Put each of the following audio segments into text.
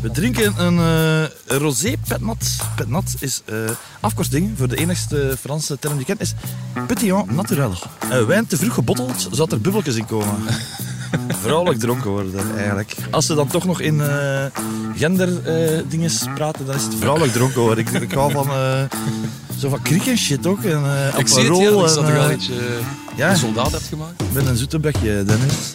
We drinken een eh, rosé petnat. Petnat is eh, afkorting voor de enigste Franse term die ik ken, is Petit naturel. Uh, wijn te vroeg gebotteld, zodat er bubbeltjes in komen. Vrouwelijk dronken worden, eigenlijk. Als ze dan toch nog in uh, gender-dingen praten, dan is het vrouwelijk dronken worden. Ik, ik hou van... Zo van kriek en shit ook. En, uh, ik zie het, ja. Dat je al iets ja. een soldaat hebt gemaakt. Ik ben een zoetebekje, Dennis.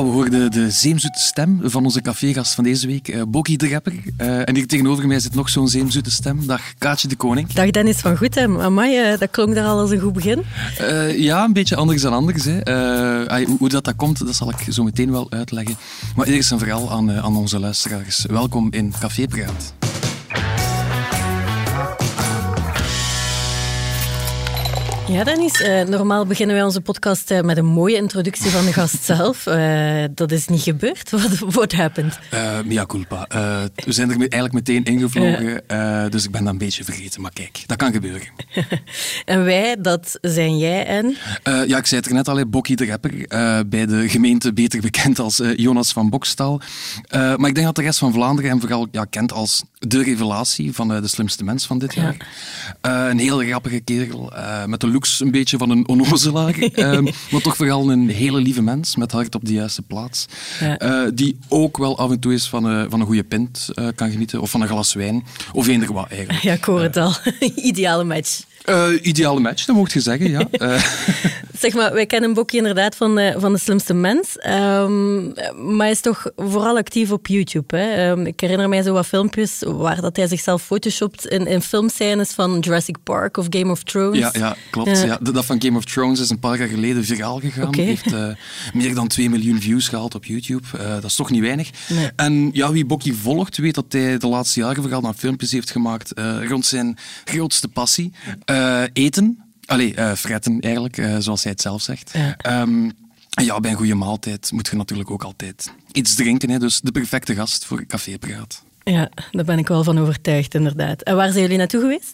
Ja, we hoorden de zeemzoete stem van onze cafégast van deze week, uh, Bokkie de Rapper. Uh, en hier tegenover mij zit nog zo'n zeemzoete stem. Dag Kaatje de Koning. Dag Dennis van Goed. Hè. Amai, uh, dat klonk daar al als een goed begin. ja, een beetje anders dan anders. Hè. Hoe, hoe, dat, dat komt, dat zal ik zo meteen wel uitleggen. Maar eerst en vooral aan, aan onze luisteraars. Welkom in Café Praat. Ja, Dennis. Uh, normaal beginnen wij onze podcast uh, met een mooie introductie van de gast zelf. Uh, dat is niet gebeurd. Wat what happened? mia culpa. we zijn er eigenlijk meteen ingevlogen, dus ik ben dat een beetje vergeten. Maar kijk, dat kan gebeuren. en wij, dat zijn jij en? ja, ik zei het er net al, Bokkie de Rapper. bij de gemeente beter bekend als Jonas van Bokstal. maar ik denk dat de rest van Vlaanderen hem vooral ja, kent als de revelatie van de slimste mens van dit jaar. een heel grappige kerel met een een beetje van een onnozelaar, um, maar toch vooral een hele lieve mens met hart op de juiste plaats. Uh, die ook wel af en toe eens van, uh, van een goede pint uh, kan genieten, of van een glas wijn, of eender wat eigenlijk. Ja, ik hoor het al. Ideale match. Uh, ideale match, dat mocht je zeggen, ja. Uh. zeg maar, wij kennen Bokkie inderdaad van de, van de slimste mens. Um, maar hij is toch vooral actief op YouTube. Hè? Um, ik herinner mij zo wat filmpjes waar dat hij zichzelf photoshopt in, in filmscènes van Jurassic Park of Game of Thrones. Ja, ja klopt. Ja. Dat van Game of Thrones is een paar jaar geleden viraal gegaan. Okay. Heeft meer dan 2 miljoen views gehaald op YouTube. dat is toch niet weinig. Nee. En ja, wie Bokkie volgt, weet dat hij de laatste jaren vooral naar filmpjes heeft gemaakt rond zijn grootste passie. Uh, eten. Allee, uh, fretten eigenlijk, uh, zoals hij het zelf zegt. Ja. Um, ja, bij een goede maaltijd moet je natuurlijk ook altijd iets drinken. Hè, dus de perfecte gast voor cafépraat. Ja, daar ben ik wel van overtuigd, inderdaad. En waar zijn jullie naartoe geweest?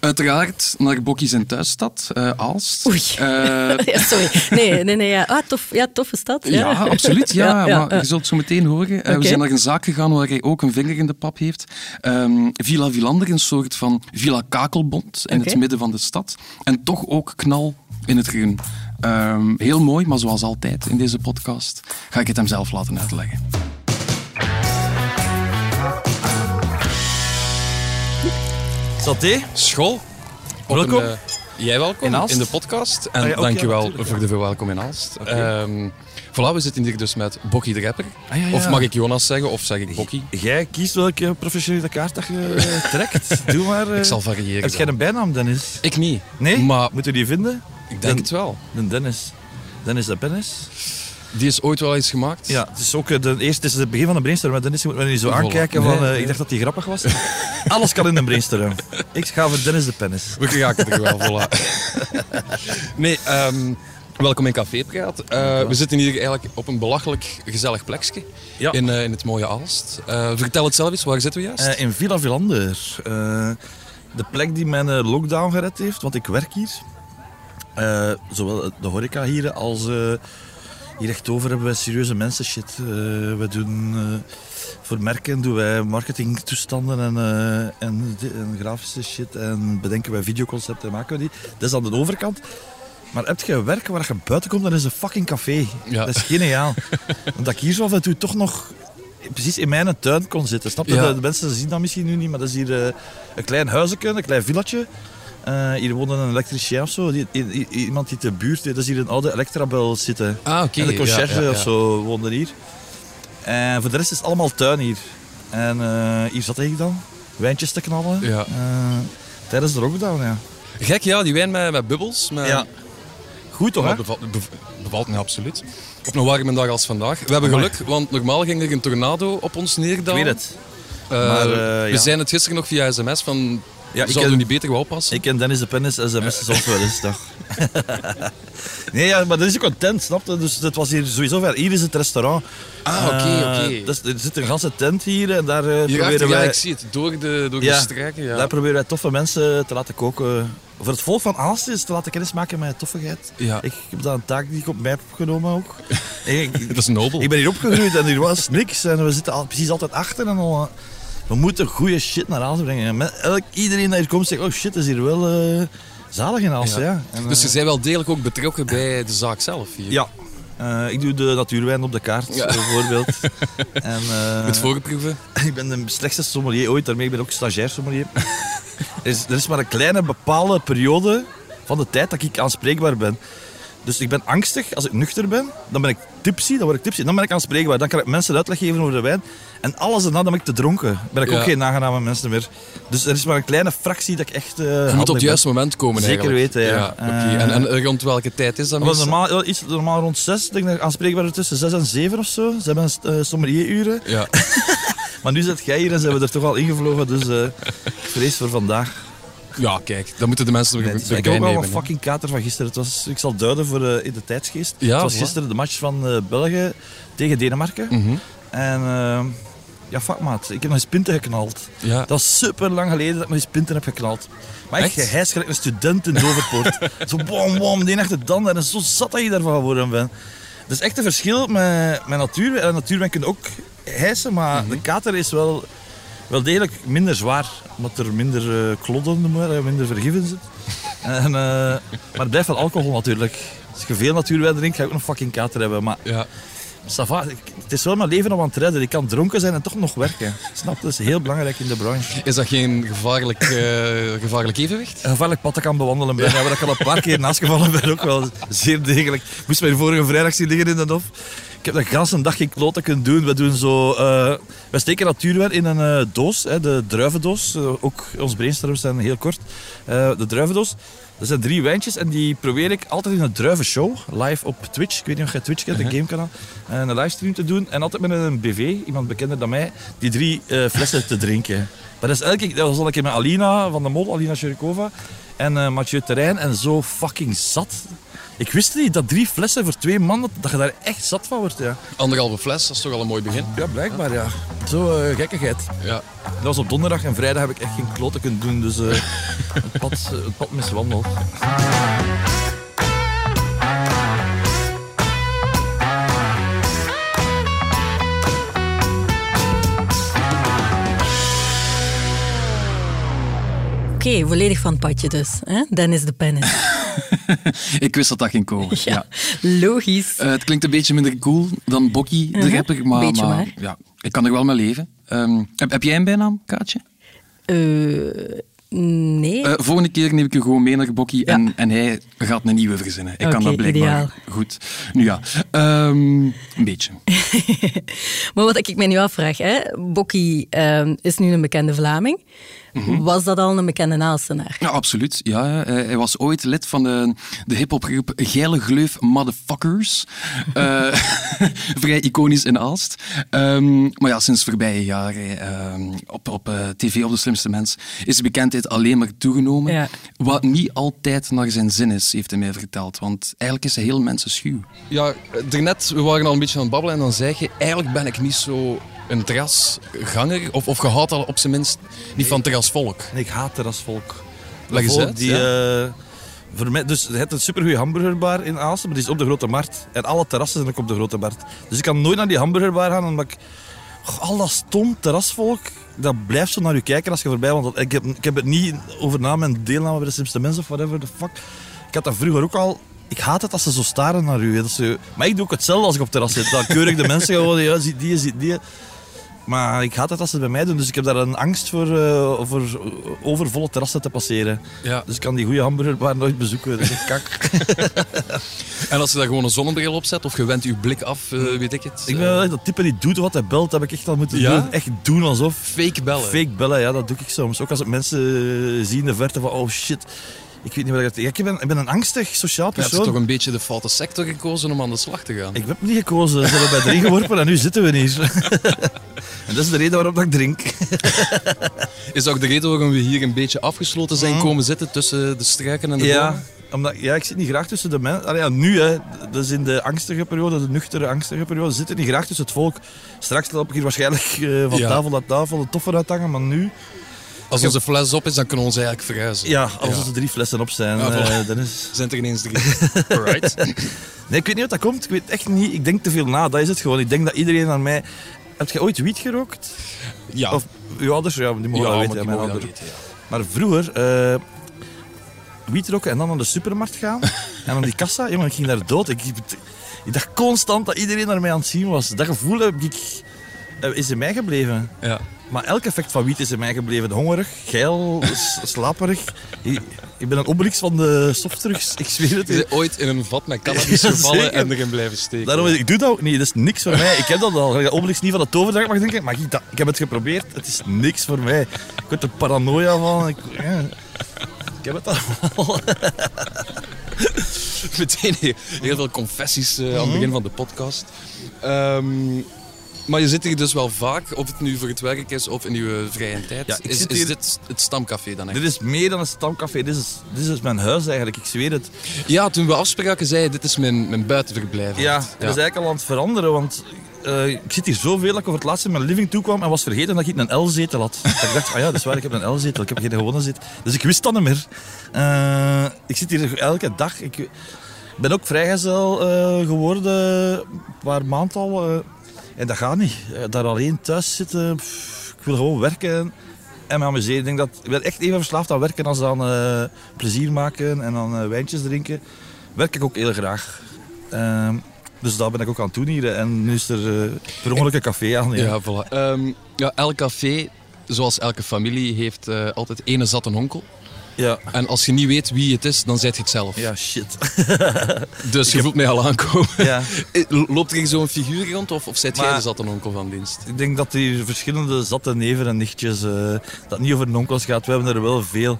Uiteraard naar Bokkies in thuisstad, uh, Aalst. Oei, uh, ja, sorry. Nee, nee, nee. Ja. Ah, tof, ja, toffe stad. Ja, ja absoluut. Ja, ja, maar je zult het zo meteen horen. Uh, okay. We zijn naar een zaak gegaan waar hij ook een vinger in de pap heeft. Um, Villa Villander, een soort van Villa Kakelbond in okay. het midden van de stad. En toch ook knal in het groen. Um, heel mooi, maar zoals altijd in deze podcast ga ik het hem zelf laten uitleggen. Saté. School. Welkom. Een, uh, jij welkom in, in, de podcast. En ah, ja, okay, dankjewel ja, voor de verwelkom in Aalst. Okay. Um, voilà, we zitten hier dus met Bokkie de Rapper. Ah, ja, of mag ik Jonas zeggen, of zeg ik Bokkie? Jij kiest welke professionele kaart dat je uh, trekt. Doe maar. Uh, ik zal variëren. Heb jij een bijnaam, Dennis? Ik niet. Nee? Maar... Moeten we die vinden? Ik denk Den, het wel. De Dennis. Dennis de Pennis? Die is ooit wel eens gemaakt. Ja, het is ook de eerste, het, is het begin van de brainstorm. Maar Dennis moet me niet zo aankijken. Van, nee, uh, Ik dacht dat hij grappig was. Alles kan in de brainstorm. Ik ga voor Dennis de Pennis. We raken er wel, voilà. nee, um, welkom in Café Praat. Uh, we zitten hier eigenlijk op een belachelijk gezellig plekje ja. in, uh, in het mooie Aalst. vertel het zelf eens, waar zitten we juist? in Villa Villander. de plek die mijn lockdown gered heeft, want ik werk hier. zowel de horeca hier als hier echt over hebben wij serieuze mensen shit. Uh, we doen uh, voor merken doen wij marketingtoestanden en, uh, en, en, grafische shit en bedenken wij videoconcepten en maken we die. Dat is aan de overkant. Maar heb je werk waar je buiten komt, dan is een fucking café. Ja. Dat is geniaal. Omdat ik hier zo af en toe toch nog precies in mijn tuin kon zitten. Snap je? Ja. De, mensen zien dat misschien nu niet, maar dat is hier een klein huisje, een klein villetje. Uh, hier woonde een elektricien of zo. Die, iemand die te buurt, dat is hier een oude Electrabel zitten. Ah, oké. En de conciërge ja, ja, ja. of zo woonde hier. En voor de rest is het allemaal tuin hier. En uh, hier zat ik dan, wijntjes te knallen. Ja. Uh, tijdens de lockdown, ja. Gek, ja, die wijn met, met bubbels. Met... Ja. Goed toch, hè? Bevalt, bevalt me absoluut. Op een warme dag als vandaag. We hebben geluk, want normaal ging er een tornado op ons neerdalen. Ik weet het. Maar, we zijn het gisteren nog via sms van Ja, ik Zouden ken- we niet beter wel oppassen? Ik en Dennis de Pennis sms'en soms wel eens, toch? nee, ja, maar dat is ook een tent, snap je? Dus het was hier sowieso ver. Hier is het restaurant. Ah, oké, Eh, oké. dus er zit een ganse tent hier en daar eh, achter, proberen ja, wij... ik zie het. Door de, door Ja, de ja. Daar proberen wij toffe mensen te laten koken. Voor het volk van Aalst is te laten kennismaken met toffigheid. Ja. Ik heb dat een taak die ik op mij heb genomen ook. Ik, Dat is nobel. ik ben hier opgegroeid en hier was niks. En we zitten al, precies altijd achter. En al, we moeten goede shit naar Aalst brengen. Met elk, iedereen die hier komt zegt, oh shit, is hier wel eh, zalig in Aalst. Ja. Ja. En, Dus je eh, bent wel degelijk ook betrokken bij de zaak zelf hier. Ja. Eh, ik doe de natuurwijn op de kaart, Ja. bijvoorbeeld. en, eh, Met voorproeven. ik ben de slechtste sommelier ooit, daarmee ben ik ook stagiair sommelier. er, is, er is maar een kleine bepaalde periode van de tijd dat ik aanspreekbaar ben. Dus ik ben angstig als ik nuchter ben. Dan ben ik tipsy, dan word ik tipsy. Dan ben ik aanspreekbaar. Dan kan ik mensen uitleg geven over de wijn. En alles daarna, dan ben ik te dronken. Ben ik Ja. ook geen nagename mensen meer. Dus er is maar een kleine fractie dat ik echt... eh, Je moet op het juiste moment komen Zeker eigenlijk. weten, ja. oké. Eh, en, en rond welke tijd is dat was normaal, ja, iets normaal rond 6. Ik denk dat ik aanspreekbaar tussen 6 en 7 of zo. Ze hebben uh, sommelieruren. Ja. Maar nu zit jij hier en zijn we er toch al ingevlogen. Dus vrees voor vandaag. Ja, kijk. Dan moeten de mensen Nee, er ik heb ook wel een fucking kater van gisteren. Het was, ik zal duiden voor eh, in de tijdsgeest. Ja, het was voilà. gisteren de match van eh, België tegen Denemarken. Mhm. En eh, ja, fuck maat. Ik heb nog eens pinten geknald. Ja. Dat was super lang geleden dat ik nog eens pinten heb geknald. Maar echt, Echt? hij is gelijk een student in Doverpoort. zo bom, bom, achter de ander. En zo zat dat je daarvan geworden bent. Dat is echt een verschil met, met natuur. En natuurwijn kun je ook hijsen, maar Mhm. de kater is wel, wel degelijk minder zwaar. Omdat er minder eh, klodden, eh, minder vergif in zit. En, eh, maar het blijft wel alcohol natuurlijk. Als je veel natuurwijn drinkt, ga je ook een fucking kater hebben. Maar Ja. ik- het is wel mijn leven om aan het redden. Ik kan dronken zijn en toch nog werken. Snap? Dat is heel belangrijk in de branche. Is dat geen gevaarlijk, gevaarlijk evenwicht? Een gevaarlijk pad dat kan bewandelen ben. Ja, waar ik al een paar keer naast gevallen ben, ook wel zeer degelijk. Ik moest mij vorige vrijdag zien liggen in de hof. Ik heb de ganse dag geen kloten kunnen doen. We doen zo... eh we steken natuurwijn in een eh, doos, hè, de druivendoos. Eh, ook ons brainstorms zijn heel kort. De druivendoos. Dat zijn drie wijntjes en die probeer ik altijd in een druivenshow, live op Twitch. Ik weet niet of jij Twitch kent, een gamekanaal. eh, een livestream te doen. En altijd met een BV, iemand bekender dan mij, die drie flessen te drinken. Maar dat is elke keer, dat was al een keer met Alina van de Mol, Alina Sherikova en eh Mathieu Terrein. En zo fucking zat. Ik wist niet dat drie flessen voor twee man, dat, dat je daar echt zat van wordt. Ja, Anderhalve fles, dat is toch al een mooi begin. ja blijkbaar ja. Zo eh, gekkigheid. Ja. Dat was op donderdag en vrijdag heb ik echt geen kloten kunnen doen. Dus eh, het, pad, eh, het pad miswandeld. Oké, volledig van het padje dus. Hè? Dennis de Pennis. Ik wist dat dat ging komen. Ja. logisch. Eh, het klinkt een beetje minder cool dan Bokkie, de Mhm, rapper. Maar, beetje maar. Ja, ik kan er wel mee leven. Ehm, heb, heb jij een bijnaam, Kaatje? Eh, nee. Eh, volgende keer neem ik je gewoon mee naar Bokkie Ja. en, en hij gaat een nieuwe verzinnen. Ik kan dat blijkbaar ideaal. goed. Nu ja, ehm, een beetje. Maar wat ik mij nu afvraag, hè? Bokkie ehm, is nu een bekende Vlaming. Mhm. Was dat al een bekende Aalstenaar? Ja, absoluut. Ja, ja. Hij hij was ooit lid van de, de hip-hopgroep Geile Gleuf Motherfuckers. Eh, vrij iconisch in Aalst. Ehm, maar ja, sinds voorbije jaren ehm, op, op eh, tv, op De Slimste Mens, is de bekendheid alleen maar toegenomen. Ja. Wat niet altijd naar zijn zin is, heeft hij mij verteld. Want eigenlijk is hij heel mensenschuw. Ja, daarnet, we waren al een beetje aan het babbelen en dan zei je, eigenlijk ben ik niet zo een terrasganger. Of, of je houdt al op zijn minst niet van terrasvolk. En ik haat terrasvolk. Leg eens uit, Die, eh, voor mij, dus je hebt een supergoeie hamburgerbar in Aalsten, maar die is op de Grote Markt. En alle terrassen zijn ook op de Grote Markt. Dus ik kan nooit naar die hamburgerbar gaan, omdat ik... Al dat stom terrasvolk, dat blijft zo naar je kijken als je voorbij wandelt. Ik heb, ik heb het niet over na mijn deelname bij de Slimste Mensen of whatever the fuck. Ik had dat vroeger ook al... Ik haat het als ze zo staren naar u. Dat ze, maar ik doe ook hetzelfde als ik op terras zit. Dan keur ik de mensen gewoon, ja, zie die, zie die. Maar ik haat het als ze het bij mij doen, dus ik heb daar een angst voor, eh, voor overvolle terrassen te passeren. Ja. Dus ik kan die goede hamburgerbar nooit bezoeken. Dat is echt kak. En als je daar gewoon een zonnebril op zet of je wendt je blik af, eh, weet ik het. ik ben wel echt dat type die doet wat hij belt, dat heb ik echt al moeten Ja? doen. Echt doen alsof. fake bellen. Fake bellen, ja, dat doe ik soms. Ook als het mensen eh, zien in de verte van, oh shit. Ik weet niet wat ik... Ja, ik, ben, ik ben een angstig sociaal Je hebt persoon. toch een beetje de foute sector gekozen om aan de slag te gaan. Ik heb niet gekozen. Ze hebben bij drie geworpen en nu zitten we hier. En dat is de reden waarom dat ik drink. Is ook de reden waarom we hier een beetje afgesloten zijn komen zitten tussen de struiken en de bomen? Ja, omdat, ja, ik zit niet graag tussen de mensen. Ja, nu, hè, dat is in de angstige periode, de nuchtere, angstige periode, zit ik niet graag tussen het volk. Straks loop ik hier waarschijnlijk eh, van Ja. tafel naar tafel de toffer uithangen, maar nu... Als onze fles op is, dan kunnen we ons eigenlijk verhuizen. Ja, als er drie flessen op zijn, Ja, eh, dan is... Zijn er ineens drie. Alright. Nee, ik weet niet wat dat komt. Ik weet echt niet. Ik denk te veel na, dat is het gewoon. Ik denk dat iedereen aan mij... Heb je ooit wiet gerookt? Ja, Of uw ouders? Ja, die mogen ja, weten. ja, mijn ouders. weten, ja. Maar vroeger, eh wiet roken en dan naar de supermarkt gaan. en dan die kassa, jongen, ik ging daar dood. Ik, ik dacht constant dat iedereen naar mij aan het zien was. Dat gevoel heb ik, eh, is in mij gebleven. Ja. Maar elk effect van wiet is in mij gebleven. Hongerig, geil, slaperig. Ik, ik ben een obelix van de softdrugs, ik zweer het. Je bent ooit in een vat met cannabis Ja, gevallen zeker. en erin blijven steken. Daarom, ik doe dat ook niet. Dat is niks voor mij. Ik heb dat al. Als Obelix niet van de toverdag mag denken, maar ik, dat, ik heb het geprobeerd. Het is niks voor mij. Ik word er paranoia van. Ik, ja. ik heb het al. Meteen heel, veel confessies eh, Mhm. aan het begin van de podcast. Ehm, maar je zit hier dus wel vaak, of het nu voor het werk is of in je vrije tijd. Ja, ik is is hier- dit het stamcafé dan echt? Dit is meer dan een stamcafé. Dit is, dit is mijn huis eigenlijk. Ik zweer het. Ja, toen we afspraken zei je, dit is mijn, mijn buitenverblijf. Ja, dat is eigenlijk al aan het veranderen. Want eh, ik zit hier zoveel dat ik over het laatst in mijn living toekwam en was vergeten dat ik een L-zetel had. Dat ik dacht, ah ja, dat is waar, ik heb een L-zetel. Ik heb geen gewone zetel. Dus ik wist dat niet meer. Eh, ik zit hier elke dag. Ik ben ook vrijgezel eh, geworden, een paar maanden al. En dat gaat niet. Eh, daar alleen thuis zitten, ik wil gewoon werken en me amuseren. Ik, denk dat, ik echt even verslaafd aan werken als aan eh, plezier maken en aan eh, wijntjes drinken. Werk ik ook heel graag. Ehm, dus daar ben ik ook aan het hier. En nu is er per ongeluk een café aan. Ja. Ja, voilà. Ehm, ja, elk café, zoals elke familie, heeft altijd ene zatte onkel. Ja. En als je niet weet wie het is, dan zijt je het zelf. ja, shit. Dus je voelt mij al aankomen. ja. Eh, Loopt er hier zo'n figuur rond of, of jij Maar- de zatte onkel van dienst? Ik denk dat hier verschillende zatte neven en nichtjes, eh, dat niet over onkels gaat. We hebben er wel veel.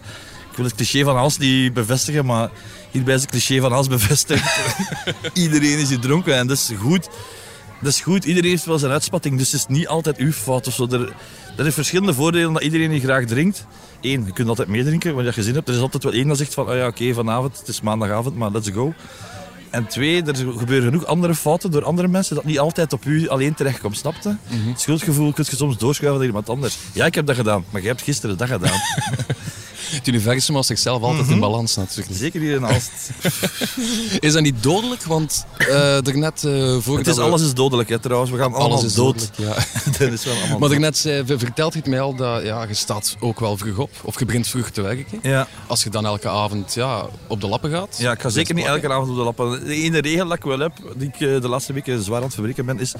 Ik wil het cliché van Hans niet bevestigen, maar hierbij is het cliché van Hans bevestigd. Iedereen is hier dronken en dat is goed. Dat is goed, iedereen heeft wel zijn uitspatting, dus het is niet altijd uw fout of zo. Er, er heeft verschillende voordelen dat iedereen die graag drinkt. Eén, je kunt altijd meedrinken, wanneer je zin hebt. Er is altijd wel één dat zegt van, oh ja, oké, vanavond, het is maandagavond, maar let's go. En twee, er gebeuren genoeg andere fouten door andere mensen dat niet altijd op u alleen terechtkomt, snapte? Het schuldgevoel kun je soms doorschuiven naar iemand anders. Ja, ik heb dat gedaan, maar jij hebt gisteren dat gedaan. Het universum was zichzelf altijd Mhm. in balans natuurlijk. Zeker hier in Aalst. Is dat niet dodelijk? Want eh daarnet uh, voor Het is, alles is dodelijk, hè, trouwens. We gaan allemaal alles is dood. dodelijk, ja. dat is wel allemaal Maar daarnet zei, ver- vertelt je het mij al dat ja, je staat ook wel vroeg op. Of je begint vroeg te werken. Ja. Als je dan elke avond ja, op de lappen gaat. Ja, ik ga zeker niet plakken. elke avond op de lappen. De ene regel dat ik wel heb, die ik eh, de laatste weken zwaar aan het verwerken ben, is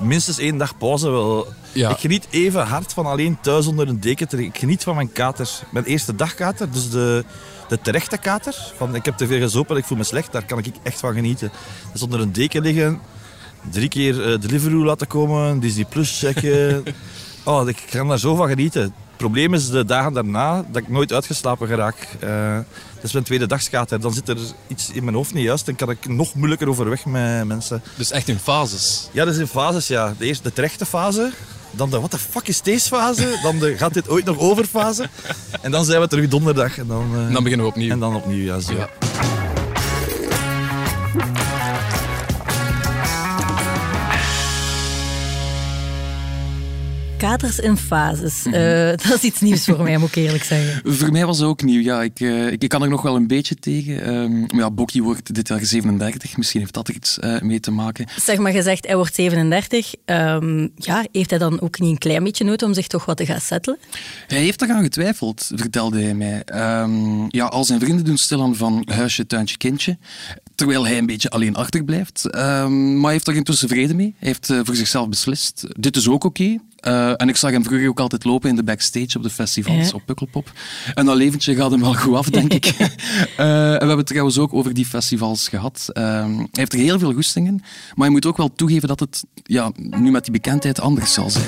minstens één dag pauze. Wel. Ja. Ik geniet even hard van alleen thuis onder een deken te. Ik geniet van mijn kater. Mijn eerste dagkater, dus de, de terechte kater. Van ik heb te veel gezopen, ik voel me slecht, daar kan ik echt van genieten. Dus onder een deken liggen, drie keer eh Deliveroo laten komen, Disney Plus checken. oh, ik kan daar zo van genieten. Het probleem is de dagen daarna dat ik nooit uitgeslapen geraak. Eh, dat is mijn tweede dagskater. Dan zit er iets in mijn hoofd niet juist en kan ik nog moeilijker overweg met mensen. Dus echt in fases. Ja, dat is in fases, ja. De eerste de terechte fase, dan de what the fuck is deze fase, dan de gaat dit ooit nog over fase. En dan zijn we terug donderdag en dan, eh, dan beginnen we opnieuw. en dan opnieuw, ja. Zo. Ja. Katers in fases. Mhm. Eh, dat is iets nieuws voor mij, moet ik eerlijk zeggen. Voor mij was het ook nieuw. Ja, ik, eh, ik, ik kan er nog wel een beetje tegen. Ehm, maar ja, Bokkie wordt dit jaar 37. Misschien heeft dat er iets eh, mee te maken. Zeg maar, gezegd, hij wordt 37. Ehm, ja, heeft hij dan ook niet een klein beetje nood om zich toch wat te gaan settelen? Hij heeft eraan getwijfeld, vertelde hij mij. Ehm, ja, al zijn vrienden doen stilaan van huisje, tuintje, kindje. Terwijl hij een beetje alleen achterblijft. Maar hij heeft er intussen vrede mee. Hij heeft voor zichzelf beslist. Dit is ook oké. Eh, en ik zag hem vroeger ook altijd lopen in de backstage op de festivals, Ja. op Pukkelpop. En dat leventje gaat hem wel goed af, denk ik. Eh, en we hebben het trouwens ook over die festivals gehad. Ehm, hij heeft er heel veel goesting in. Maar je moet ook wel toegeven dat het ja, nu met die bekendheid anders zal zijn.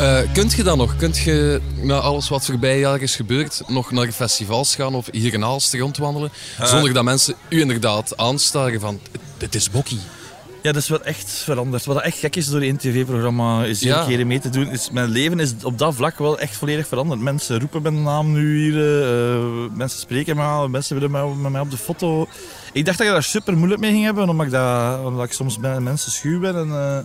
Uh, kunt je dan nog, kunt je na alles wat voorbij jaar is gebeurd, nog naar festivals gaan of hier in Aalst rondwandelen, Uh, zonder dat mensen u inderdaad aanstaren van, dit is Bokkie? Ja, dat is wel echt veranderd. Wat echt gek is door een tv-programma is hier Ja. een keer mee te doen. Is, mijn leven is op dat vlak wel echt volledig veranderd. Mensen roepen mijn naam nu hier. eh, mensen spreken me aan. Mensen willen mij, met mij op de foto. Ik dacht dat ik daar super moeilijk mee ging hebben, omdat ik, dat, omdat ik soms bij mensen schuw ben. En, eh,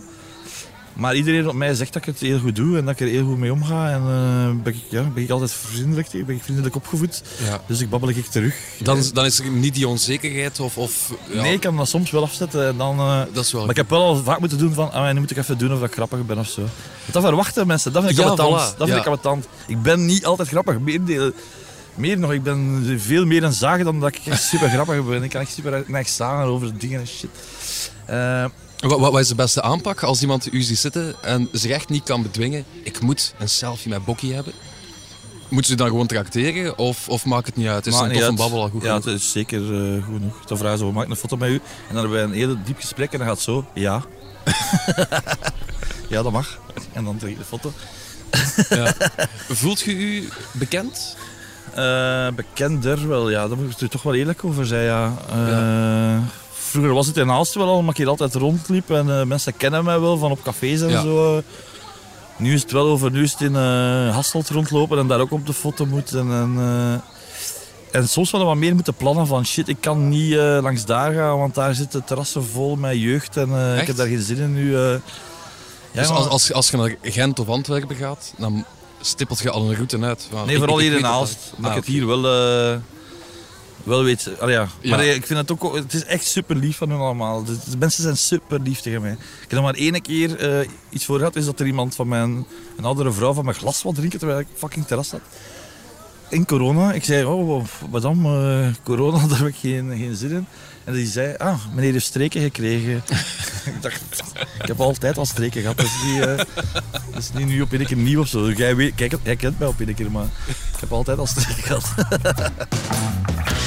maar iedereen op mij zegt dat ik het heel goed doe en dat ik er heel goed mee omga. En eh, ben, ik, ja, ben ik altijd vriendelijk tegen, ben ik vriendelijk opgevoed. Ja. Dus ik babbel ik terug. Dan, is- dan is er niet die onzekerheid of... of ja, Nee, ik kan dat soms wel afzetten en dan... eh, dat is wel... maar ik heb wel al vaak moeten doen van, ah, nu moet ik even doen of ik grappig ben of zo. Dat verwachten mensen, dat vind ik Ja, ambetant. voilà, Dat vind ik ambetant. Ik ben niet altijd grappig, meer, meer nog, ik ben veel meer een zagen dan dat ik super grappig ben. Ik kan echt super echt zagen over dingen en shit. Eh, Wat, wat, is de beste aanpak als iemand u ziet zitten en zich echt niet kan bedwingen? Ik moet een selfie met Bokkie hebben. Moeten ze dan gewoon tracteren of, of maakt het niet uit? Is maakt een toffe babbel al goed Ja, genoeg? het is zeker eh, goed genoeg. Dan vragen ze, we maken een foto met u. En dan hebben wij een heel diep gesprek en dan gaat het zo, ja. ja, dat mag. En dan trek ik de foto. Voelt je u bekend? Eh, bekender wel, ja, daar moet ik er toch wel eerlijk over zijn. Ja. Eh, Vroeger was het in Aalst wel al, omdat ik hier altijd rondliep en eh, mensen kennen mij wel van op cafés en Ja. zo. Nu is het wel over, nu is het in eh Hasselt rondlopen en daar ook op de foto moet. En, eh, en soms wel wat meer moeten plannen van shit, ik kan niet langs daar gaan, want daar zitten terrassen vol met jeugd en ik heb daar geen zin in nu. Ja, dus maar- als, als, als je naar Gent of Antwerpen gaat, dan stippelt je al een route uit. Van, Nee, ik- vooral ik- ik hier in dat- Dat ik Ah, het hier wel, wel weet. Ja. Maar eh, ik vind het ook... Het is echt super lief van hun allemaal. De, de mensen zijn super lief tegen mij. Ik heb nog maar één keer eh, iets voor gehad. Is dat er iemand van mijn... Een oudere vrouw van mijn glas wil drinken terwijl ik fucking terras zat. In corona. Ik zei, oh, wat dan? eh, corona, daar heb ik geen, geen zin in. En die zei, ah, meneer heeft streken gekregen. ik dacht, ik heb altijd al streken gehad. Dat is niet, dat is niet nu op een keer nieuw of zo. Jij, weet, kijk, jij kent mij op een keer, maar ik heb altijd al streken gehad.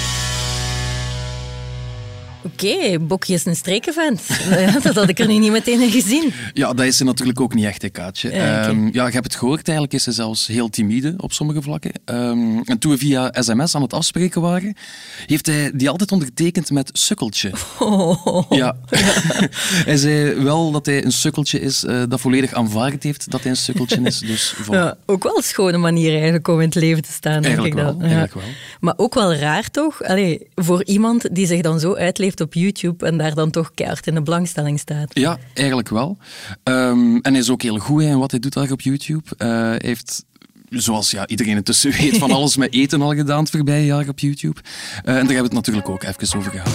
Oké, Bokkie is een strekenvent. Ja, dat had ik er nu niet meteen in gezien. Ja, dat is ze natuurlijk ook niet echt, hè, Kaatje. Ja, oké. Ehm, ja, je hebt het gehoord, eigenlijk is ze zelfs heel timide op sommige vlakken. Ehm, en toen we via sms aan het afspreken waren, heeft hij die altijd ondertekend met sukkeltje. Oh. Ja. hij zei wel dat hij een sukkeltje is, eh, dat volledig aanvaard heeft dat hij een sukkeltje is. Dus voilà. Ja, ook wel een schone manier eigenlijk om in het leven te staan, denk Eigenlijk ik wel, dan. eigenlijk wel. Maar ook wel raar toch? Allee, voor iemand die zich dan zo uitleeft op YouTube en daar dan toch keihard in de belangstelling staat. Ja, eigenlijk wel. Ehm, en hij is ook heel goed in wat hij doet daar op YouTube. Eh, hij heeft, zoals ja, iedereen intussen weet, van alles met eten al gedaan het voorbije jaar op YouTube. Eh, en daar hebben we het natuurlijk ook even over gehad.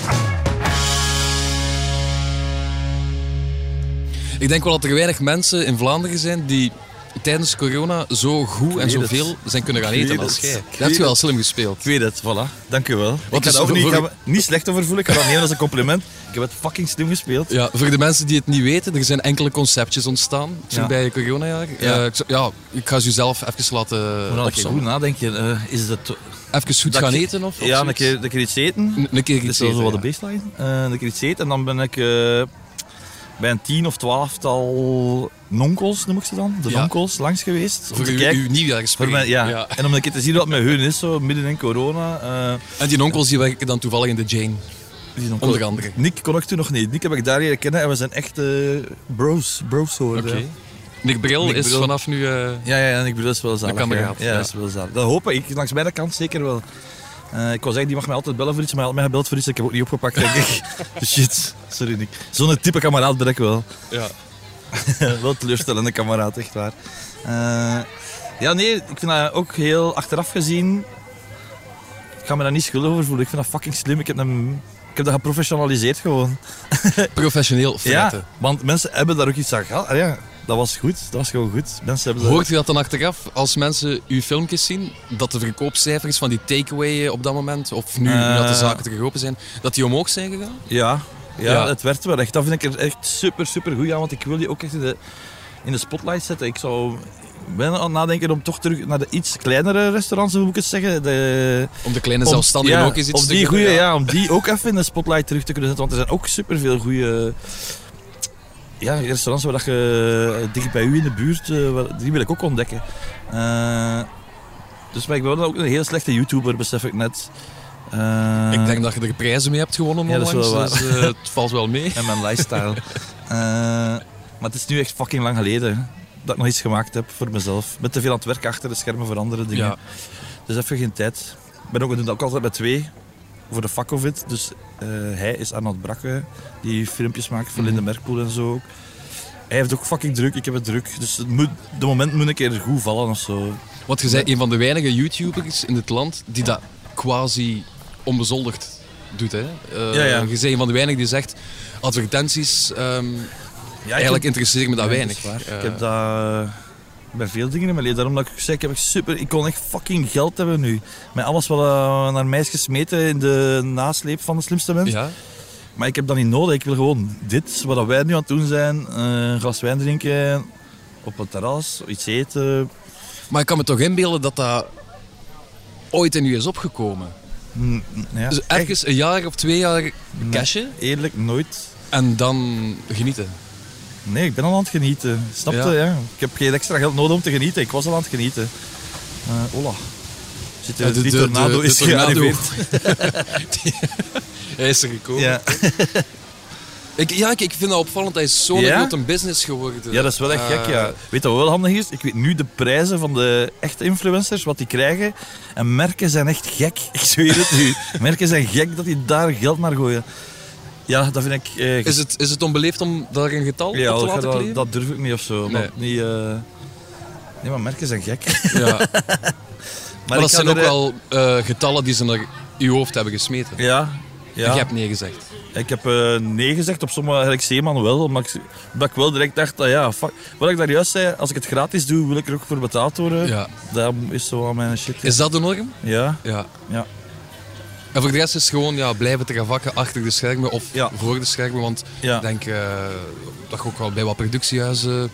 Ik denk wel dat er weinig mensen in Vlaanderen zijn die tijdens corona zo goed en zoveel zijn kunnen gaan eten als jij. Dat heb je wel slim gespeeld. Ik weet het, voilà. Dank u wel. Ik ga, er niet, voor- niet slecht over voelen. Ik ga dat nemen als een compliment. Ik heb het fucking slim gespeeld. Ja, voor de mensen die het niet weten, er zijn enkele conceptjes ontstaan Ja. voorbije coronajaar. Ja. Eh, ik, ja, ik ga ze zelf even laten dan ik goed nadenken. eh, is het... Even goed dat gaan ik- eten of, of ja, een keer, een keer iets eten. N- Een keer iets is wel zo wat de baseline. Eh, een keer iets eten en dan ben ik bij een tien of twaalftal nonkels, noem ik ze dan. De Ja. nonkels langs geweest. Om Voor te kijken. uw. Voor mij, ja. En om een keer te zien wat met hun is, zo midden in corona. eh, En die onkels die werken dan toevallig in de Jane. nonkels- Onder andere. Nick kon ik toen nog niet. Nick heb ik daar leren kennen en we zijn echt eh, bros. Bros geworden. Oké. Nick Bril Nick is Bril. vanaf nu... eh, Ja, ja, en ik bedoel, dat is wel zalig. kan ja. Ja, ja. dat is wel zalig. Dat hoop ik. Langs mijn kant zeker wel. Eh, ik wou zeggen, die mag mij altijd bellen voor iets, maar hij had mij gebeld voor iets. Ik heb ook niet opgepakt, denk ik. Dus Shit, sorry Nick. Zo'n type kameraad ben ik wel. ja. wel teleurstellende kameraad, echt waar. Eh, ja, nee, ik vind dat ook heel achteraf gezien. Ik ga me daar niet schuldig over voelen. Ik vind dat fucking slim. Ik heb, hem, ik heb dat geprofessionaliseerd gewoon. Professioneel fretten. Ja, want mensen hebben daar ook iets aan gehad. Ah, ja, dat was goed. Dat was gewoon goed. Mensen hebben Hoort u dat dan achteraf, als mensen uw filmpjes zien, dat de verkoopcijfers van die takeaway op dat moment, of nu, dat de Eh. zaken terug open zijn, dat die omhoog zijn gegaan? Ja, ja, Ja. het werd wel echt. Dat vind ik er echt super, super goed aan. Want ik wil die ook echt in de, in de spotlight zetten. Ik zou bijna aan het nadenken om toch terug naar de iets kleinere restaurants, hoe moet ik het zeggen. De, Om de kleine om- zelfstandigen ja, ook eens iets om te die kunnen, goeie, ja. om die ook even in de spotlight terug te kunnen zetten. Want er zijn ook superveel goede ja, restaurants waar dat je eh, dicht bij u in de buurt, eh, die wil ik ook ontdekken. Eh, dus maar ik ben ook een heel slechte YouTuber, besef ik net. Ik denk dat je er prijzen mee hebt gewonnen Ja, onlangs, dus het valt wel mee. En mijn lifestyle. Maar het is nu echt fucking lang geleden dat ik nog iets gemaakt heb voor mezelf. Met te veel aan het werk achter de schermen voor andere dingen. Ja. Dus even geen tijd. Ik ben ook, we doen dat ook altijd met twee. Voor de Fakovid. Dus eh, hij is Arnold Brakke, die filmpjes maakt voor Mhm. Linde Merkpoel en zo. Hij heeft ook fucking druk, ik heb het druk. Dus het moet, de moment moet een keer goed vallen of zo. Want je bent een van de weinige YouTubers in het land die dat quasi onbezoldigd doet. Hè? Eh, Ja, ja. Je bent een van de weinigen die zegt, advertenties, ehm, Ja, eigenlijk interesseert me dat weinig. waar. Eh, ik heb dat eh, bij veel dingen in mijn leven. Daarom dat ik zeg, ik, heb super, ik kon echt fucking geld hebben nu. Met alles wat eh, naar mij is gesmeten in de nasleep van de slimste mens. ja. Maar ik heb dat niet nodig. Ik wil gewoon dit, wat wij nu aan het doen zijn. eh, een glas wijn drinken, op het terras, iets eten. Maar ik kan me toch inbeelden dat dat ooit in u is opgekomen. Mm, Ja, Dus echt ergens een jaar of twee jaar cashen eerlijk nooit. en dan genieten. Nee, ik ben al aan het genieten. Snap je? Ja. Ja. Ik heb geen extra geld nodig om te genieten. Ik was al aan het genieten. Eh hola. Zit er, de- die tornado de- is de tornado. gearriveerd. Hij is er gekomen. Ja. Ik, ja, ik, ik vind dat opvallend. Hij is zo'n Ja? grote business geworden. Ja, dat is wel echt Eh, gek, ja. Weet je wat wel handig is? Ik weet nu de prijzen van de echte influencers, wat die krijgen. En merken zijn echt gek. Ik zweer het u. Merken zijn gek dat die daar geld naar gooien. Ja, dat vind ik... eh, Is het, is het onbeleefd om daar een getal ja, op te dat, laten dat, kleven? dat durf ik niet of zo. Nee. Maar niet, eh, Nee, maar merken zijn gek. Ja. Maar, Maar, dat ik zijn ook er, eh, wel getallen die ze naar uw hoofd hebben gesmeten. Ja. En ja. jij hebt nee gezegd. Ik heb nee gezegd op sommige, eigenlijk Zeeman wel, omdat ik, omdat ik wel direct dacht, dat ja, fuck. Wat ik daar juist zei, als ik het gratis doe, wil ik er ook voor betaald worden. Ja. Dat is zo aan mijn shit. Is dat de norm? Ja. Ja. Ja. En voor de rest is het gewoon ja, blijven te vakken achter de schermen of Ja. voor de schermen. Want Ja. ik denk eh, dat je ook wel bij wat productiehuizen...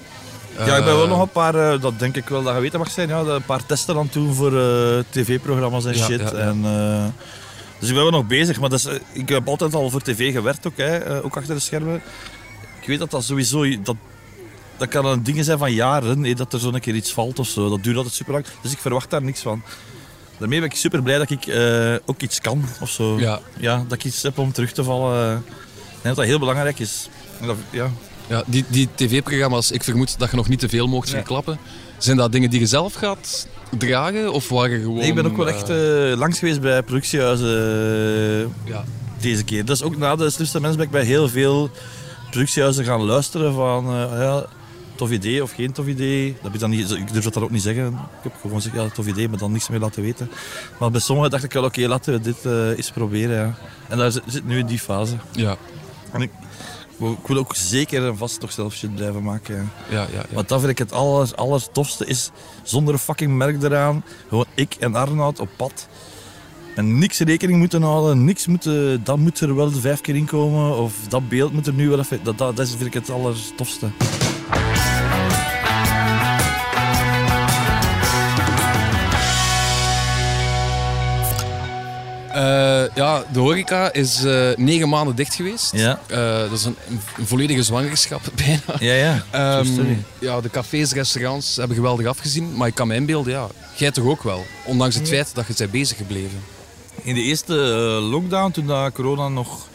Ja, ik ben wel eh, nog een paar, eh, dat denk ik wel dat je weten mag zijn, ja, een paar testen aan het doen voor tv-programma's en shit. En, dus ik ben wel nog bezig, maar dat is, ik heb altijd al voor tv gewerkt ook, hè, ook achter de schermen. Ik weet dat dat sowieso, dat, dat kan een ding zijn van jaren, hè, dat er zo een keer iets valt of zo. Dat duurt altijd super lang, dus ik verwacht daar niks van. Daarmee ben ik super blij dat ik eh, ook iets kan of zo. Ja. Ja, dat ik iets heb om terug te vallen. Denk dat dat heel belangrijk is. En dat, ja. Ja, die, die tv-programma's, ik vermoed dat je nog niet te veel mocht verklappen. Zijn dat dingen die je zelf gaat dragen? Of waar je gewoon... Nee, ik ben ook wel eh, echt eh, langs geweest bij productiehuizen eh, ja. deze keer. Dus ook na de slimste mens ben ik bij heel veel productiehuizen gaan luisteren van ja, tof idee of geen tof idee. Dat ik, dan niet, ik durf dat ook niet zeggen. Ik heb gewoon gezegd, ja, tof idee, maar dan niks meer laten weten. Maar bij sommigen dacht ik wel, oké, laten we dit eh, eens proberen. Ja. En daar zit, zit nu in die fase. Ja. En ik, ik wil ook zeker en vast toch zelf shit blijven maken. Ja. Ja, ja, ja. Want dat vind ik het aller, allertofste is, zonder een fucking merk eraan, gewoon ik en Arnoud op pad. En niks rekening moeten houden, niks moeten, dat moet er wel vijf keer inkomen, of dat beeld moet er nu wel even, dat, dat, dat vind ik het allertofste. Eh, ja, de horeca is eh, negen maanden dicht geweest. Ja. Eh, dat is een, een volledige zwangerschap bijna. Ja, ja. Ehm, ja, de cafés, restaurants hebben geweldig afgezien. Maar ik kan me inbeelden, ja, jij toch ook wel. Ondanks het feit dat je bent bezig gebleven. In de eerste lockdown, toen dat corona nog...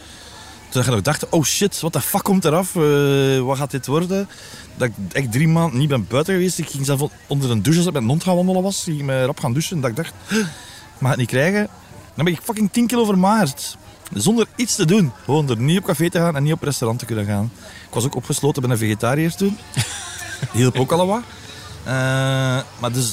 Toen je nog dacht, oh shit, wat de fuck komt eraf? Eh, wat gaat dit worden? Dat ik echt drie maanden niet ben buiten geweest. Ik ging zelf onder een douche als ik met hond gaan wandelen was. Ik ging me rap gaan douchen. Dat ik dacht, "Huh, ik mag het niet krijgen. Dan ben ik fucking 10 kilo vermagerd. Zonder iets te doen. Gewoon er niet op café te gaan en niet op restaurant te kunnen gaan. Ik was ook opgesloten bij een vegetariër toen. Die hielp ook al wat. Eh, maar dus,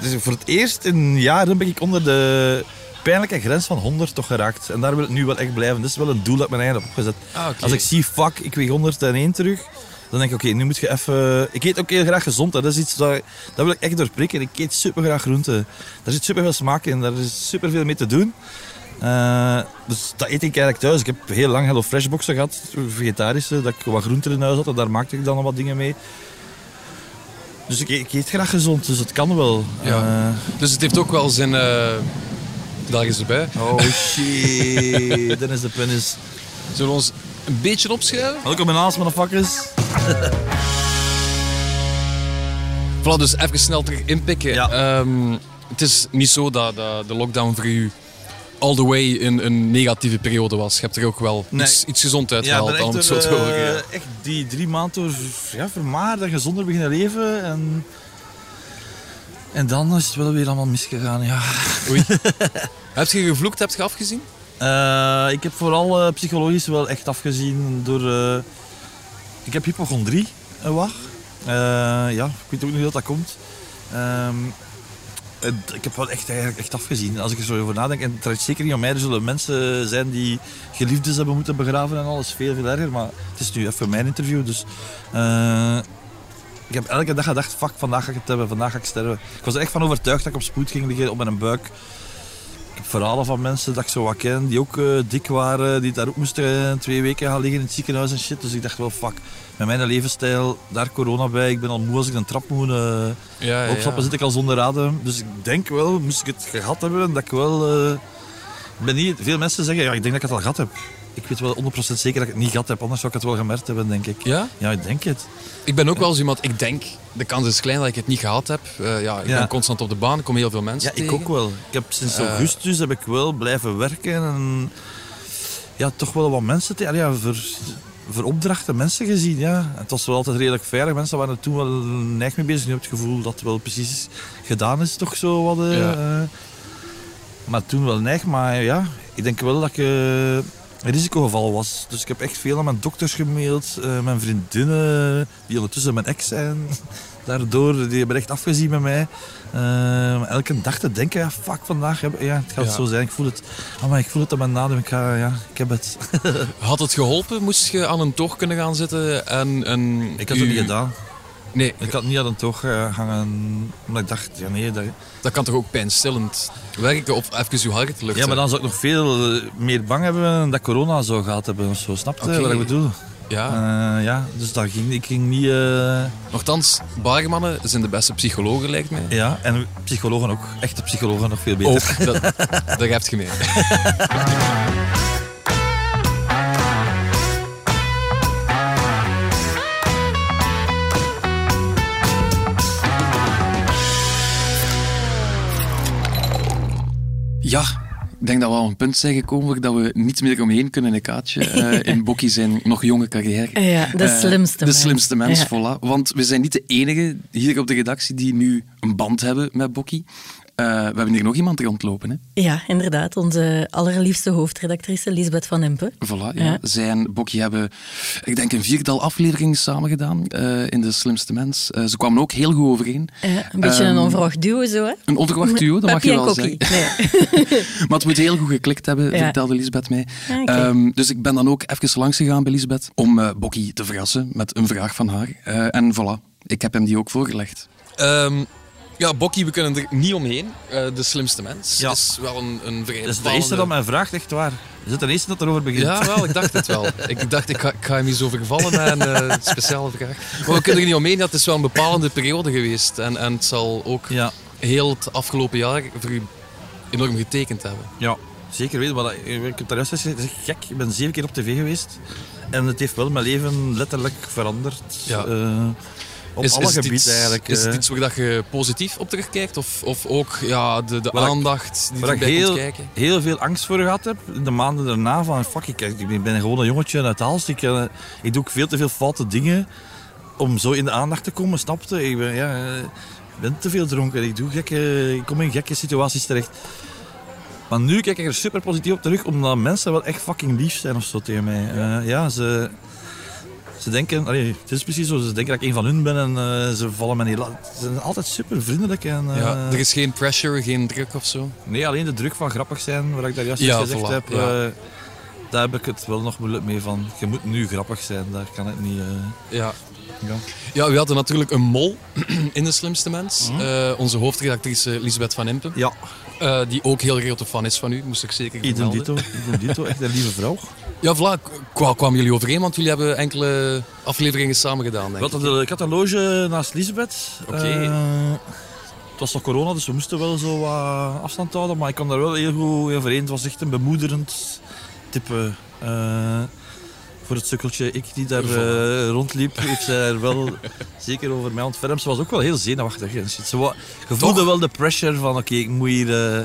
dus voor het eerst in jaren ben ik onder de pijnlijke grens van 100 toch geraakt. En daar wil ik nu wel echt blijven. Dat is wel een doel dat ik mijn eigen heb opgezet. Ah. Als ik zie, fuck, ik weeg 101 terug. Dan denk ik, oké, nu moet je even... Ik eet ook heel graag gezond. hè. Dat is iets dat, dat wil ik echt doorprikken. Ik eet super graag groenten. Daar zit super veel smaak in. Daar is super veel mee te doen. Eh, dus dat eet ik eigenlijk thuis. Ik heb heel lang Hello Fresh boxen gehad, vegetarische, dat ik wat groenten in huis had en daar maakte ik dan al wat dingen mee. Dus ik, ik eet graag gezond, dus het kan wel. Ja. Eh, Dus het heeft ook wel zijn... eh daar is erbij. oh shit, dan is de penis. Zullen we ons een beetje opschrijven? Welkom in Aas, motherfuckers. Voilà, dus even snel terug inpikken. Ja. Ehm, het is niet zo dat, dat de lockdown voor u all the way in een negatieve periode was. Je hebt er ook wel Nee. iets, iets gezond Ja, uitgehaald, ik ben om het echt, zo te door, horen. ja. eh, echt die drie maanden door ja, vermaard en gezonder beginnen leven. En, en dan is het wel weer allemaal misgegaan. Ja. Oei. heb je gevloekt, heb je afgezien? Eh, ik heb vooral eh, psychologisch wel echt afgezien door... ik heb hypochondrie, een wat. Eh, ja, ik weet ook niet hoe dat komt. Ehm, het- ik heb wel echt, eigenlijk echt afgezien. Als ik er zo over nadenk, en het draait zeker niet om mij. Er zullen mensen zijn die geliefdes hebben moeten begraven en alles. Veel, veel erger. Maar het is nu even mijn interview, dus... eh, ik heb elke dag gedacht, fuck, vandaag ga ik het hebben, vandaag ga ik sterven. Ik was er echt van overtuigd dat ik op spoed ging liggen op mijn buik. Verhalen van mensen dat ik zo wat ken, die ook eh, dik waren, die daar ook moesten eh, twee weken gaan liggen in het ziekenhuis en shit. Dus ik dacht wel, fuck, met mijn levensstijl, daar corona bij, ik ben al moe als ik een trap moet eh, Ja, opstappen, zit ik al zonder adem. Dus ik denk wel, moest ik het gehad hebben, dat ik wel... ik ben niet, veel mensen zeggen, ja, ik denk dat ik het al gehad heb. Ik weet wel 100% zeker dat ik het niet gehad heb, anders zou ik het wel gemerkt hebben, denk ik. Ja? Ja, ik denk het. Ik ben ook wel zo iemand, ik denk, de kans is klein dat ik het niet gehad heb. Eh, ja, ik Ja. ben constant op de baan, ik kom heel veel mensen Ja, ik tegen. ook wel. Ik heb sinds Eh. augustus heb ik wel blijven werken en ja, toch wel wat mensen te, ja, voor, voor opdrachten mensen gezien. Ja. Het was wel altijd redelijk veilig. Mensen waren er toen wel neig mee bezig. Nu heb het gevoel dat het wel precies gedaan is, toch zo wat. eh, Ja. maar toen wel neig. Maar ja, ik denk wel dat ik risicogeval was. Dus ik heb echt veel aan mijn dokters gemaild, eh, mijn vriendinnen, die ondertussen mijn ex zijn. Daardoor, die hebben echt afgezien met mij. Eh, elke dag te denken, ja, fuck, vandaag, heb, ja, het gaat Ja. zo zijn. Ik voel het, oh, maar ik voel het aan mijn nadem. Ik, ga, ja, ik heb het. Had het geholpen? Moest je aan een toog kunnen gaan zitten en... en Ik had het niet gedaan. Nee, Ik had niet aan een toog eh, hangen, omdat ik dacht, ja nee, dat... dat kan toch ook pijnstillend werken of even je hart luchten? Ja, maar dan zou ik nog veel eh, meer bang hebben dat corona zou gehad hebben of zo. Snap je wat ik bedoel? Ja. Eh, ja, dus dat ging, ik ging niet... Nochtans, barmannen zijn de beste psychologen, lijkt mij. ja, en psychologen ook. Echte psychologen nog veel beter. Ook, dat, daar heb je mee. Ja, ik denk dat we al een punt zijn gekomen dat we niet meer omheen kunnen, een kaatje. eh, in Bokkie zijn nog jonge carrière. Ja, de Eh, slimste De mens. slimste mens, Ja. voilà. Want we zijn niet de enige hier op de redactie die nu een band hebben met Bokkie. Eh, we hebben hier nog iemand rondlopen. Hè? Ja, inderdaad. Onze allerliefste hoofdredactrice Lisbeth van Impe. Voilà, ja. Ja. Zij en Bokkie hebben, ik denk, een viertal afleveringen samen gedaan eh, in De Slimste Mens. Eh, ze kwamen ook heel goed overeen. Een beetje Ehm, een onverwacht duo zo, hè? Een onverwacht duo, dat mag je wel Kokkie. zeggen. Nee. Maar het moet heel goed geklikt hebben, Ja. vertelde Lisbeth mij. Ehm, dus ik ben dan ook even langs gegaan bij Lisbeth om eh Bokkie te verrassen met een vraag van haar. Eh, en voilà, ik heb hem die ook voorgelegd. Ehm, ja, Bokkie, we kunnen er niet omheen. Eh, de slimste mens Ja. is wel een, een vrij Dat is de eerste dat mij vraagt, echt waar. Is het de eerste dat erover begint? Ja, wel, ik dacht het wel. Ik dacht, ik ga, ik ga hem eens overvallen met een eh, speciale vraag. Maar we kunnen er niet omheen, dat het is wel een bepalende periode geweest. En, en het zal ook Ja, heel het afgelopen jaar voor u enorm getekend hebben. ja. zeker weten. Maar dat- ik heb daar juist gezegd, is gek. Ik ben zeven keer op tv geweest. En het heeft wel mijn leven letterlijk veranderd. Ja. Eh, op alle het gebieden iets, eigenlijk. Is het eh. iets waar dat je positief op terugkijkt? Of, of ook ja, de, de Waar ik- aandacht die ik erbij komt heel, kijken? heel veel angst voor gehad heb, de maanden daarna, van fuck, ik, ik ben gewoon een jongetje uit Aalst. Ik, eh, ik doe ook veel te veel foute dingen om zo in de aandacht te komen, snapte? Ik ben, ja, eh, ik ben te veel dronken, ik, doe gekke, ik kom in gekke situaties terecht. Maar nu kijk ik er super positief op terug, omdat mensen wel echt fucking lief zijn of zo tegen mij. Eh, ja, ze, ze denken, allee, het is precies zo, ze denken dat ik een van hun ben en eh, ze vallen me niet Ze zijn altijd super vriendelijk en... eh, Ja, er is geen pressure, geen druk of zo. Nee, alleen de druk van grappig zijn, wat ik daar juist Ja, gezegd voilà, heb, ja. eh, daar heb ik het wel nog moeilijk mee van. Je moet nu grappig zijn, daar kan het niet. eh, Ja. ja. Ja, we hadden natuurlijk een mol in De Slimste Mens. Mhm. Eh, onze hoofdredactrice Lisbeth van Impen. ja, eh, die ook heel grote fan is van u, moest ik zeker idem vermelden. dito, idem dito, echt een lieve vrouw. Ja, voilà. Kwa- kwamen jullie overeen? Want jullie hebben enkele afleveringen samen gedaan, denk Ik ik. had, een- ik had een loge naast Lisbeth. Oké. Eh, het was nog corona, dus we moesten wel zo wat afstand houden, maar ik kwam daar wel heel goed overeen. Het was echt een bemoederend type. eh, voor het sukkeltje ik die daar eh, rondliep, heeft zij er wel zeker over mij ontfermd. Ze was ook wel heel zenuwachtig. en shit. Ze wa- je voelde wel de pressure van, oké, ik moet hier... eh,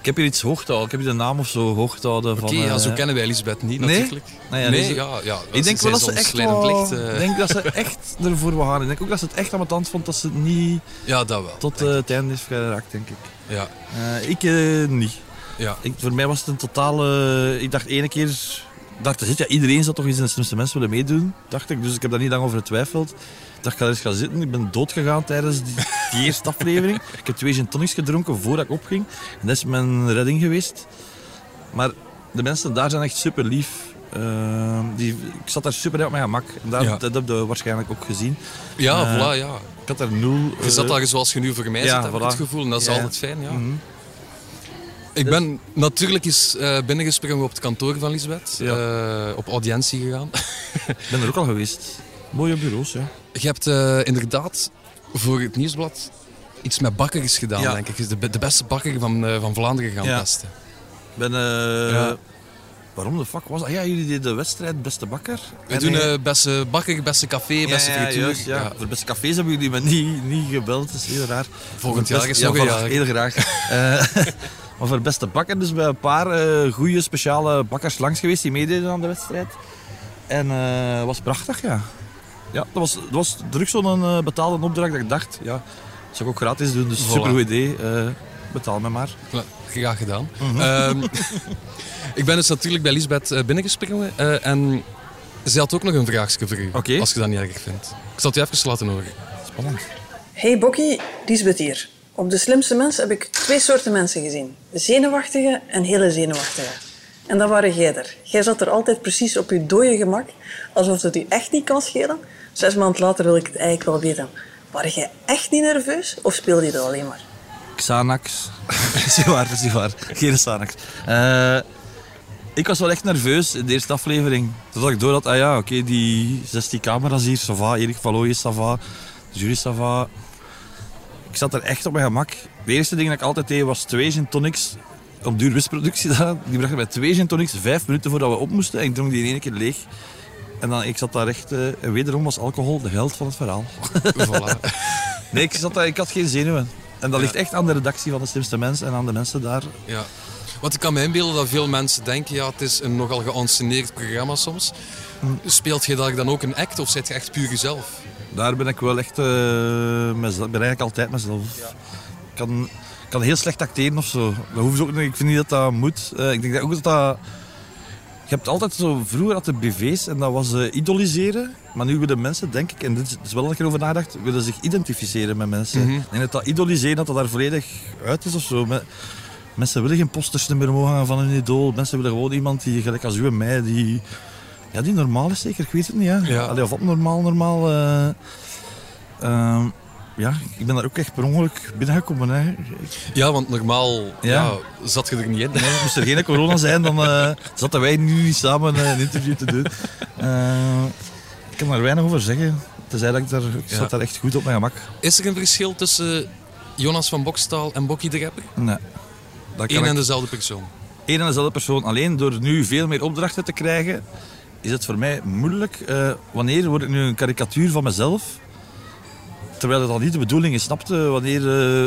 ik heb hier iets hoog te houden. Ik heb hier de naam of zo hoog te houden. Oké, ja, eh, zo kennen wij Elisabeth niet Nee? natuurlijk. Nou ja, nee, ja, ja. Ik denk wel dat ze echt wel- Ik denk dat ze echt ervoor wil gaan. Ik denk ook dat ze het echt aan mijn tand vond dat ze het niet Ja, dat wel. tot het einde heeft geraakt, denk ik. Ja, ik niet. ja. Ik, voor mij was het een totale... ik dacht ene keer... dacht, zit, ja, iedereen zou toch eens in de slimste mensen willen meedoen, dacht ik. Dus ik heb daar niet lang over getwijfeld. Ik dacht, ik ga er eens gaan zitten. Ik ben dood gegaan tijdens die, die eerste aflevering. Ik heb twee gin tonics gedronken voordat ik opging. En dat is mijn redding geweest. Maar de mensen daar zijn echt super lief. Ehm, die, ik zat daar super op mijn gemak. En dat, Ja. dat heb je waarschijnlijk ook gezien. ja Eh, voilà, ja. Ik had daar nul... Je zat eh, daar zoals je nu voor mij ja, zit, heb ik voilà. het gevoel. En dat is Ja, altijd fijn, ja. mhm. Ik ben natuurlijk eens eh, binnengesprongen op het kantoor van Lisbeth. Ja. eh, op audiëntie gegaan. Ik ben er ook al geweest. Mooie bureaus, ja. Je hebt eh, inderdaad voor het nieuwsblad iets met bakkers gedaan, Ja. denk ik. Je is de, de beste bakker van, van Vlaanderen gaan Ja. testen. Ik ben... Ja. Waarom de fuck was dat? Ah, ja, jullie deden de wedstrijd Beste Bakker. We En, doen beste bakker, beste café, beste ja, ja, frituur. juist, ja. Ja. Voor beste cafés hebben jullie me niet, niet gebeld. Dat is heel raar. Volgend jaar best- is nog een jaar. Heel graag. Maar voor beste bakker dus bij een paar eh goede speciale bakkers langs geweest die meededen aan de wedstrijd. En eh was prachtig, ja. Ja, dat was, dat was terug zo'n eh, betaalde opdracht dat ik dacht, ja, dat zou ik ook gratis doen. Dus Voilà. super goed idee. eh, betaal me maar. Ja, Graag gedaan. Mhm. Ehm, ik ben dus natuurlijk bij Lisbeth eh, binnengesprongen. eh, en ze had ook nog een vraagje voor u. Als je dat niet erg vindt. Ik zal het je even laten horen. Spannend. Hey Bokkie, Lisbeth hier. Op De Slimste Mens heb ik twee soorten mensen gezien. Zenuwachtige en hele zenuwachtige. En dat waren jij er. Jij zat er altijd precies op je dode gemak, alsof het u echt niet kan schelen. Zes maanden later wil ik het eigenlijk wel weten. Waren jij echt niet nerveus of speelde je dat alleen maar? Xanax. dat is niet waar, dat is niet. Geen Xanax. Eh, ik was wel echt nerveus in de eerste aflevering. Totdat ik door had, ah ja, oké, die 16 camera's hier, ça va, Erik Vallooy is ça va, de jury is ça va. Ik zat er echt op mijn gemak. De eerste ding dat ik altijd deed was twee gin tonics op duur wisproductie gedaan. Die brachten bij twee gin tonics vijf minuten voordat we op moesten. En ik dronk die in één keer leeg. En dan, ik zat daar echt... eh, en wederom was alcohol de held van het verhaal. voilà. Nee, ik, zat daar, ik had geen zenuwen. En dat ligt echt aan de redactie van de slimste mensen en aan de mensen daar. Ja. Want ik kan me inbeelden dat veel mensen denken, ja, het is een nogal geanceneerd programma soms. Speelt je daar dan ook een act of zit je echt puur jezelf? Daar ben ik wel echt uh, mezelf. Ben eigenlijk altijd mezelf. Ik kan, kan heel slecht acteren of zo. Dat hoeft ook niet. Ik vind niet dat dat moet. Uh, ik denk dat ook dat dat... Je hebt altijd zo... Vroeger had de BV's en dat was uh, idoliseren. Maar nu willen mensen, denk ik, en dit is wel dat ik erover nagedacht, willen zich identificeren met mensen. Mhm. Ik denk dat dat idoliseren, dat dat daar volledig uit is of zo. Me- Mensen willen geen posters meer omhoog hangen van hun idool. Mensen willen gewoon iemand die, gelijk als u en mij, die... Ja, die normaal is zeker. Ik weet het niet, hè. Ja. Allee, of wat normaal, normaal... eh, ehm, ja, ik ben daar ook echt per ongeluk binnengekomen. Hè. Ja, want normaal ja. Ja. zat je er niet in. Nee, moest er geen corona zijn, dan eh, zaten wij nu niet samen eh, een interview te doen. Ik kan daar weinig over zeggen. Tenzij dat ik daar, ik Ja. zat daar echt goed op mijn gemak. Is er een verschil tussen Jonas van Bokstaal en Bokkie de Rapper? Nee. Dat kan Eén en ik- dezelfde persoon. één en dezelfde persoon. Alleen door nu veel meer opdrachten te krijgen, is het voor mij moeilijk. eh, wanneer word ik nu een karikatuur van mezelf? Terwijl het al niet de bedoeling is, snapte? Wanneer... eh,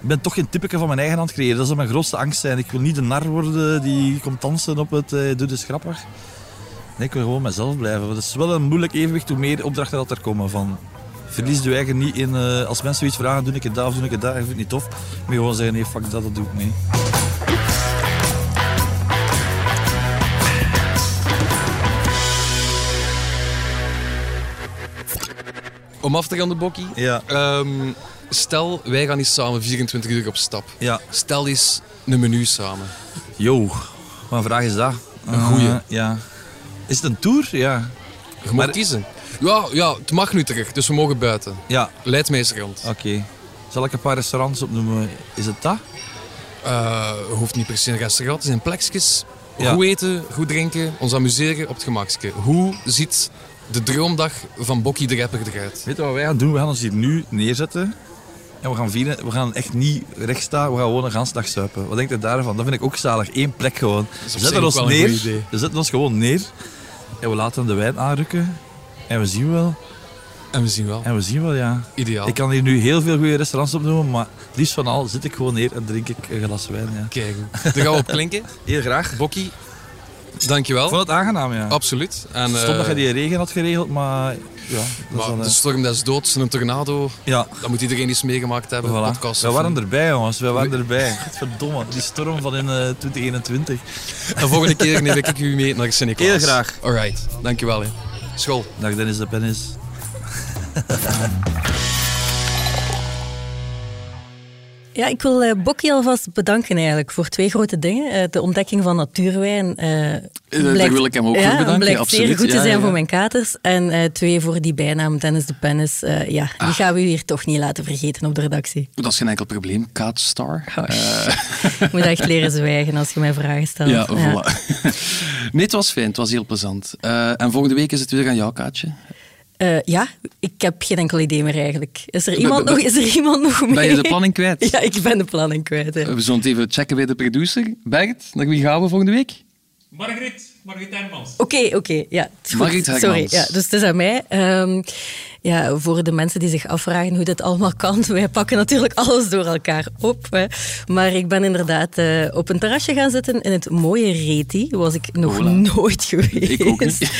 ik ben toch geen typeke van mijn eigen hand creëren. Dat zou mijn grootste angst zijn. Ik wil niet de nar worden die komt dansen op het eh Doe dus grappig. Nee, ik wil gewoon mezelf blijven. Het is wel een moeilijk evenwicht hoe meer opdrachten dat er komen. Van, verlies je eigen niet in... eh, als mensen iets vragen, doe ik het dat of doe ik het dat. Ik vind het niet tof. Maar gewoon zeggen, nee, fuck dat, dat doe ik niet. Om af te gaan, de Bokkie. Ja. Ehm, stel, wij gaan eens samen 24 uur op stap. Ja. Stel eens een menu samen. Yo, wat een vraag is dat? Een goeie. Eh, ja. Is het een tour? Ja. Je mag Maar- kiezen. Ja, ja, het mag nu terug, dus we mogen buiten. Ja, Leid mij eens rond. oké. Zal ik een paar restaurants opnoemen? Is het dat? Eh, hoeft niet per se een restaurant, het zijn plekjes. Ja. Goed eten, goed drinken, ons amuseren op het gemakske. Hoe ziet de droomdag van Bokkie de Rapper eruit? Weet je wat wij gaan doen? We gaan ons hier nu neerzetten. En we gaan, vieren, we gaan echt niet recht staan, we gaan gewoon een ganse dag suipen. Wat denkt u daarvan? Dat vind ik ook zalig. Eén plek gewoon. We zetten ons neer. We zetten ons gewoon neer. En we laten de wijn aanrukken. En we zien wel. En we zien wel. En we zien wel, ja. Ideaal. Ik kan hier nu heel veel goede restaurants opnoemen, maar liefst van al zit ik gewoon neer en drink ik een glas wijn. Ja. Kijk, daar gaan we op klinken. Heel graag. Bokkie, dankjewel. Ik vond het aangenaam, ja. Absoluut. En, Stom dat eh, je die regen had geregeld, maar ja. Dat is maar dan, de eh, storm des doods en een tornado, ja. dat moet iedereen iets meegemaakt hebben. Voilà. Podcast We waren erbij, jongens. We waren erbij. Verdomme, die storm van in eh, 2021. En volgende keer neem ik u mee naar Sint-Niklaas. Heel graag. Alright, dankjewel. Hè. School. Dag Dennis de Pennis. Ja, ik wil eh Bokkie alvast bedanken eigenlijk voor twee grote dingen. Eh, de ontdekking van natuurwijn. eh, daar wil ik hem ook voor ja, bedanken, blijkt absoluut. zeer goed te zijn ja, voor mijn katers. En twee, voor die bijnaam Dennis de Pennis. Ja, Ah. die gaan we hier toch niet laten vergeten op de redactie. Dat is geen enkel probleem. Kaatstar. Oh, Ik moet echt leren zwijgen als je mij vragen stelt. ja, voilà. nee, het was fijn. Het was heel plezant. En volgende week is het weer aan jou, Kaatje. Eh, ja, ik heb geen enkel idee meer eigenlijk. Is er iemand, nog, is er iemand nog mee? Ben je de planning kwijt? Ja, ik ben de planning kwijt. ja. We zullen het even checken bij de producer. Bert, naar wie gaan we volgende week? Margriet, Margriet Hermans. Oké, oké. ja. Margriet Sorry. Hermans. Ja, dus het is aan mij. Ehm, ja, voor de mensen die zich afvragen hoe dit allemaal kan, wij pakken natuurlijk alles door elkaar op. Hè. Maar ik ben inderdaad eh, op een terrasje gaan zitten in het mooie Reti. Was ik nog nooit geweest. Ik ook niet.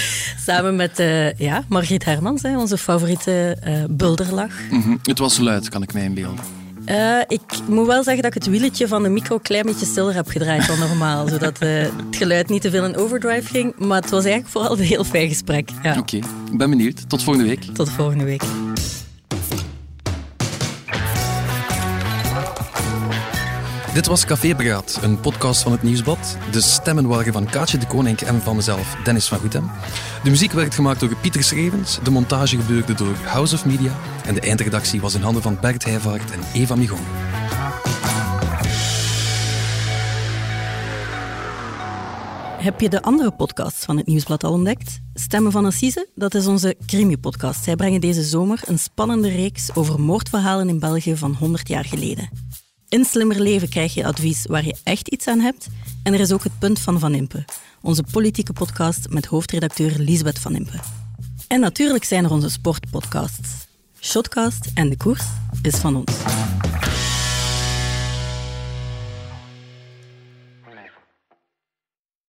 Samen met eh, ja, Margriet Hermans, hè, onze favoriete eh bulderlach. Mhm. Het was luid, kan ik mij inbeelden. Eh, ik moet wel zeggen dat ik het wieletje van de micro klein beetje stiller heb gedraaid dan normaal. Zodat eh, het geluid niet te veel in overdrive ging. Maar het was eigenlijk vooral een heel fijn gesprek. Ja. Oké, ik ben benieuwd. Tot volgende week. Tot volgende week. Dit was Café Braat, een podcast van het Nieuwsblad. De stemmen waren van Kaatje de Koning en van mezelf, Dennis van Goethem. De muziek werd gemaakt door Pieter Schrevens, de montage gebeurde door House of Media en de eindredactie was in handen van Bert Heijvaart en Eva Migon. Heb je de andere podcasts van het Nieuwsblad al ontdekt? Stemmen van Assise, dat is onze crimi-podcast. Zij brengen deze zomer een spannende reeks over moordverhalen in België van 100 jaar geleden. In Slimmer Leven krijg je advies waar je echt iets aan hebt. En er is ook het Punt van Van Impe, onze politieke podcast met hoofdredacteur Lisbeth Van Impe. En natuurlijk zijn er onze sportpodcasts. Shotcast en De Koers is van ons.